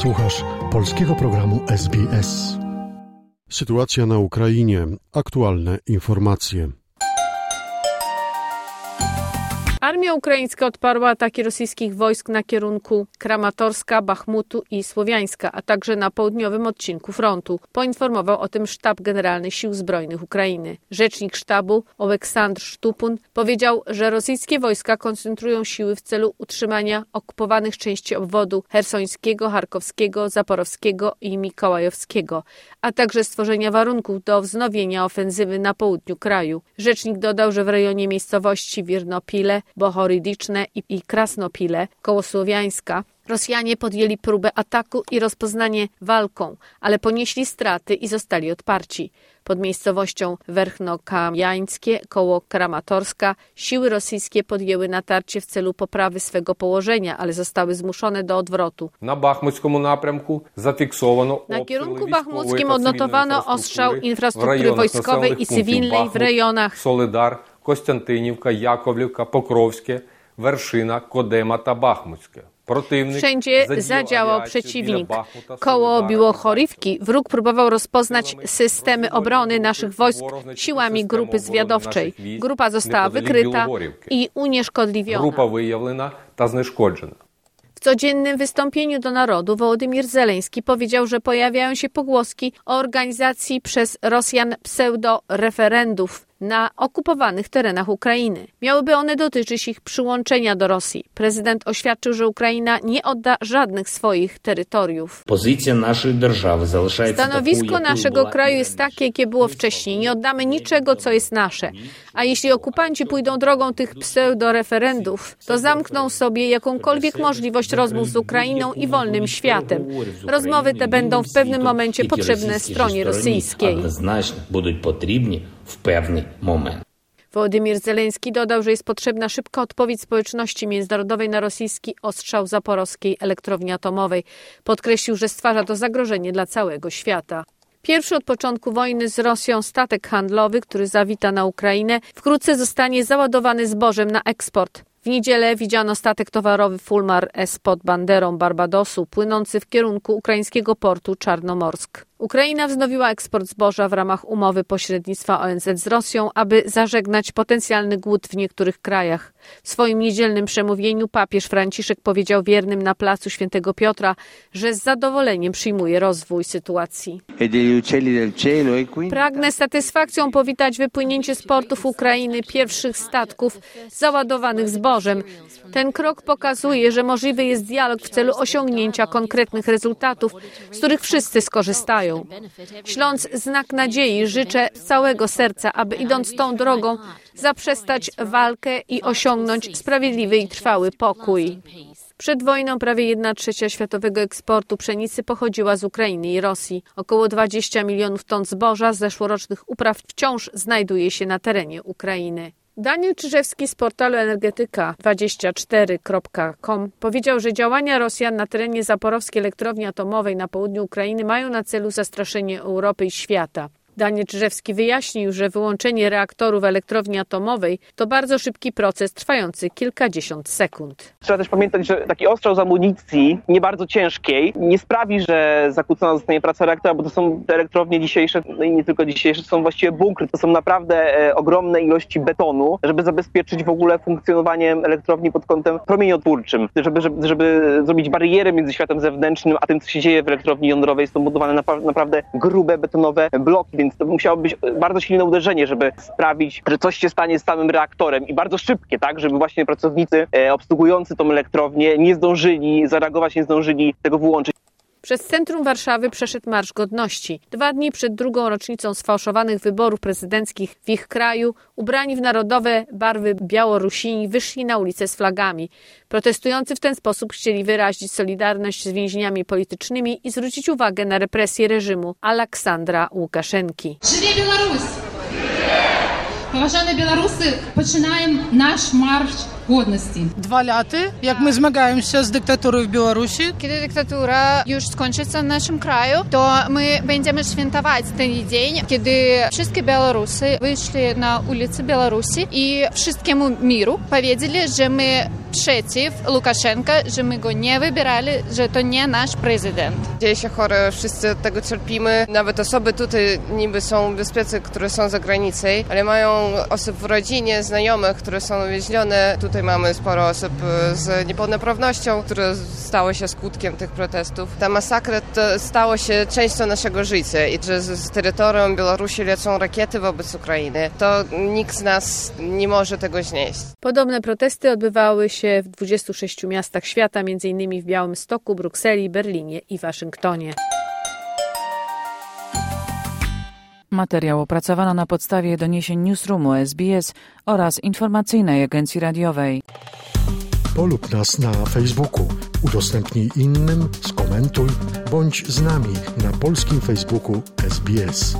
Słuchasz polskiego programu SBS. Sytuacja na Ukrainie. Aktualne informacje. Armia ukraińska odparła ataki rosyjskich wojsk na kierunku Kramatorska, Bachmutu i Słowiańska, a także na południowym odcinku frontu. Poinformował o tym Sztab Generalny Sił Zbrojnych Ukrainy. Rzecznik sztabu Oleksandr Sztupun powiedział, że rosyjskie wojska koncentrują siły w celu utrzymania okupowanych części obwodu hersońskiego, charkowskiego, zaporowskiego i mikołajowskiego, a także stworzenia warunków do wznowienia ofensywy na południu kraju. Rzecznik dodał, że w rejonie miejscowości Wirnopile Bohorydiczne i, i Krasnopile koło Słowiańska, Rosjanie podjęli próbę ataku i rozpoznanie walką, ale ponieśli straty i zostali odparci. Pod miejscowością Werchnokamiańskie koło Kramatorska siły rosyjskie podjęły natarcie w celu poprawy swego położenia, ale zostały zmuszone do odwrotu. Na bachmuckim napręku zafiksowano Na kierunku bachmuckim odnotowano ostrzał infrastruktury wojskowej i cywilnej w rejonach Solidar, Костянтинівка, Яковлівка, Покровське, Вершина, Кодема та Бахмутське. Wszędzie zadziałał przeciwnik. Koło Biłochorywki wróg próbował rozpoznać systemy obrony naszych wojsk siłami grupy zwiadowczej. Grupa została wykryta i unieszkodliwiona. Grupa wyjawlena ta zneszkodzona. W codziennym wystąpieniu do narodu Wołodymir Zeleński powiedział, że pojawiają się pogłoski o organizacji przez Rosjan pseudo-referendów na okupowanych terenach Ukrainy. Miałyby one dotyczyć ich przyłączenia do Rosji. Prezydent oświadczył, że Ukraina nie odda żadnych swoich terytoriów. Pozycja naszej держави залишається Stanowisko такою, якою naszego була kraju і jest раніше. takie, jakie było wcześniej. Nie oddamy niczego, co jest nasze. A jeśli okupanci pójdą drogą tych pseudoreferendów, to zamkną sobie jakąkolwiek możliwość rozmów z Ukrainą i wolnym światem. Rozmowy te będą w pewnym momencie Тільки potrzebne російській stronie стороні rosyjskiej. Однозначно будуть потрібні w pewny moment. Wołodymir Zeleński dodał, że jest potrzebna szybka odpowiedź społeczności międzynarodowej na rosyjski ostrzał zaporowskiej elektrowni atomowej. Podkreślił, że stwarza to zagrożenie dla całego świata. Pierwszy od początku wojny z Rosją statek handlowy, który zawita na Ukrainę, wkrótce zostanie załadowany zbożem na eksport. W niedzielę widziano statek towarowy Fulmar S pod banderą Barbadosu, płynący w kierunku ukraińskiego portu Czarnomorsk. Ukraina wznowiła eksport zboża w ramach umowy pośrednictwa ONZ z Rosją, aby zażegnać potencjalny głód w niektórych krajach. W swoim niedzielnym przemówieniu papież Franciszek powiedział wiernym na placu Świętego Piotra, że z zadowoleniem przyjmuje rozwój sytuacji. Pragnę z satysfakcją powitać wypłynięcie z portów Ukrainy pierwszych statków załadowanych zbożem. Ten krok pokazuje, że możliwy jest dialog w celu osiągnięcia konkretnych rezultatów, z których wszyscy skorzystają. Śląc znak nadziei, życzę z całego serca, aby idąc tą drogą zaprzestać walkę i osiągnąć sprawiedliwy i trwały pokój. Przed wojną prawie 1 trzecia światowego eksportu pszenicy pochodziła z Ukrainy i Rosji. Około 20 milionów ton zboża z zeszłorocznych upraw wciąż znajduje się na terenie Ukrainy. Daniel Czyżewski z portalu energetyka24.com powiedział, że działania Rosjan na terenie zaporowskiej elektrowni atomowej na południu Ukrainy mają na celu zastraszenie Europy i świata. Daniel Czyżewski wyjaśnił, że wyłączenie reaktorów elektrowni atomowej to bardzo szybki proces trwający kilkadziesiąt sekund. Trzeba też pamiętać, że taki ostrzał z amunicji, nie bardzo ciężkiej, nie sprawi, że zakłócona zostanie praca reaktora, bo to są te elektrownie dzisiejsze, no i nie tylko dzisiejsze, to są właściwie bunkry. To są naprawdę e, ogromne ilości betonu, żeby zabezpieczyć w ogóle funkcjonowanie elektrowni pod kątem promieniotwórczym, żeby, żeby, żeby zrobić barierę między światem zewnętrznym, a tym, co się dzieje w elektrowni jądrowej. Są budowane naprawdę grube, betonowe bloki, więc to musiało być bardzo silne uderzenie, żeby sprawić, że coś się stanie z samym reaktorem i bardzo szybkie, tak, żeby właśnie pracownicy e, obsługujący tą elektrownię nie zdążyli zareagować, nie zdążyli tego wyłączyć. Przez centrum Warszawy przeszedł Marsz Godności. Dwa dni przed drugą rocznicą sfałszowanych wyborów prezydenckich w ich kraju, ubrani w narodowe barwy Białorusini wyszli na ulicę z flagami. Protestujący w ten sposób chcieli wyrazić solidarność z więźniami politycznymi i zwrócić uwagę na represje reżimu Aleksandra Łukaszenki. Żyje Białoruś! Poważane Białorusy, poczynajmy nasz marsz godności. Dwa lata, jak my zmagamy się z dyktaturą w Białorusi. Kiedy dyktatura już skończy się w naszym kraju, to my będziemy świętować ten dzień, kiedy wszystkie Białorusy wyszli na ulicy Białorusi i wszystkiemu miru powiedzieli, że my przeciw Łukaszenka, że my go nie wybierali, że to nie nasz prezydent. Dzieje się chore, wszyscy od tego cierpimy. Nawet osoby tutaj niby są bezpieczne, które są za granicą, ale mają osób w rodzinie, znajomych, które są uwięzione. Tutaj mamy sporo osób z niepełnosprawnością, które stały się skutkiem tych protestów. Ta masakra to stało się częścią naszego życia i że z terytorium Białorusi lecą rakiety wobec Ukrainy, to nikt z nas nie może tego znieść. Podobne protesty odbywały się w 26 miastach świata, m.in. w Białymstoku, Brukseli, Berlinie i Waszyngtonie. Materiał opracowano na podstawie doniesień Newsroomu SBS oraz informacyjnej agencji radiowej. Polub nas na Facebooku, udostępnij innym, skomentuj, bądź z nami na polskim Facebooku SBS.